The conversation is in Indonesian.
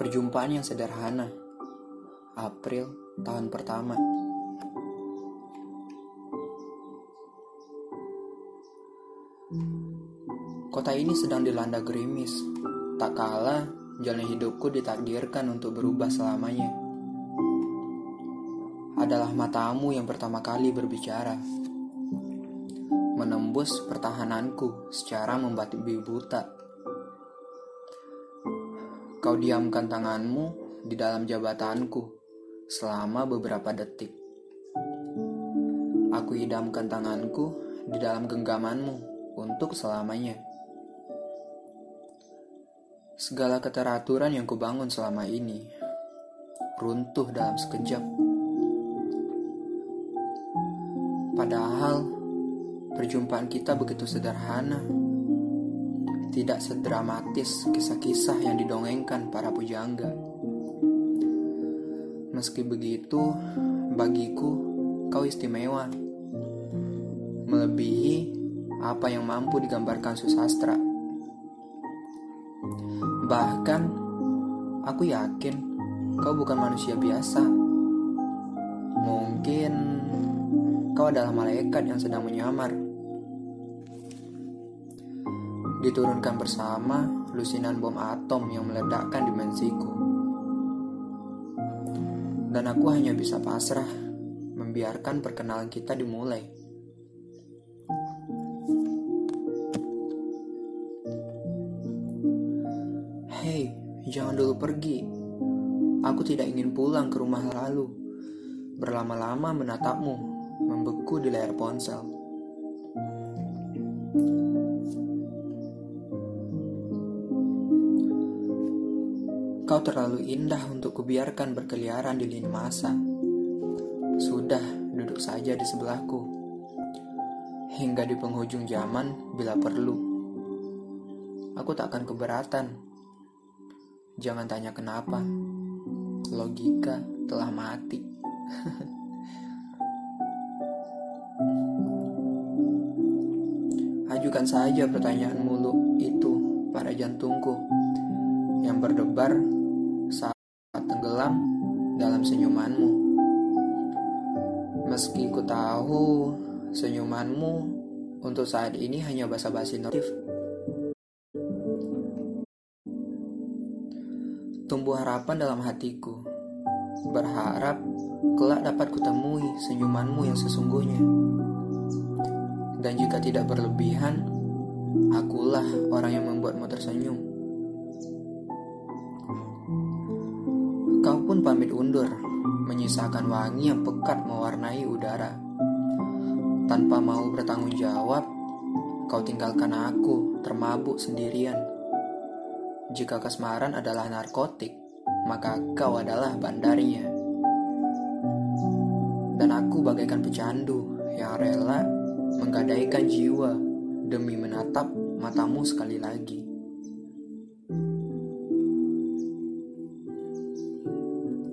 Perjumpaan yang sederhana. April tahun pertama. Kota ini sedang dilanda gerimis. Tak kalah, jalan hidupku ditakdirkan untuk berubah selamanya. Adalah matamu yang pertama kali berbicara. Menembus pertahananku secara membabi buta. Kau diamkan tanganmu di dalam jabatanku selama beberapa detik. Aku idamkan tanganku di dalam genggamanmu untuk selamanya. Segala keteraturan yang kubangun selama ini runtuh dalam sekejap. Padahal perjumpaan kita begitu sederhana tidak sedramatis kisah-kisah yang didongengkan para pujangga. Meski begitu, bagiku kau istimewa, melebihi apa yang mampu digambarkan susastra. Bahkan, aku yakin kau bukan manusia biasa. Mungkin kau adalah malaikat yang sedang menyamar diturunkan bersama lusinan bom atom yang meledakkan dimensiku. Dan aku hanya bisa pasrah membiarkan perkenalan kita dimulai. Hei, jangan dulu pergi. Aku tidak ingin pulang ke rumah lalu. Berlama-lama menatapmu, membeku di layar ponsel. Kau terlalu indah untuk kubiarkan berkeliaran di lini masa. Sudah, duduk saja di sebelahku. Hingga di penghujung zaman bila perlu. Aku tak akan keberatan. Jangan tanya kenapa. Logika telah mati. Ajukan saja pertanyaan mulu itu pada jantungku yang berdebar tenggelam dalam senyumanmu. Meski ku tahu senyumanmu untuk saat ini hanya basa-basi notif. Tumbuh harapan dalam hatiku. Berharap kelak dapat kutemui senyumanmu yang sesungguhnya. Dan jika tidak berlebihan, akulah orang yang membuatmu tersenyum. Pamit undur, menyisakan wangi yang pekat mewarnai udara. Tanpa mau bertanggung jawab, kau tinggalkan aku termabuk sendirian. Jika kasmaran adalah narkotik, maka kau adalah bandarnya. Dan aku bagaikan pecandu yang rela menggadaikan jiwa demi menatap matamu sekali lagi.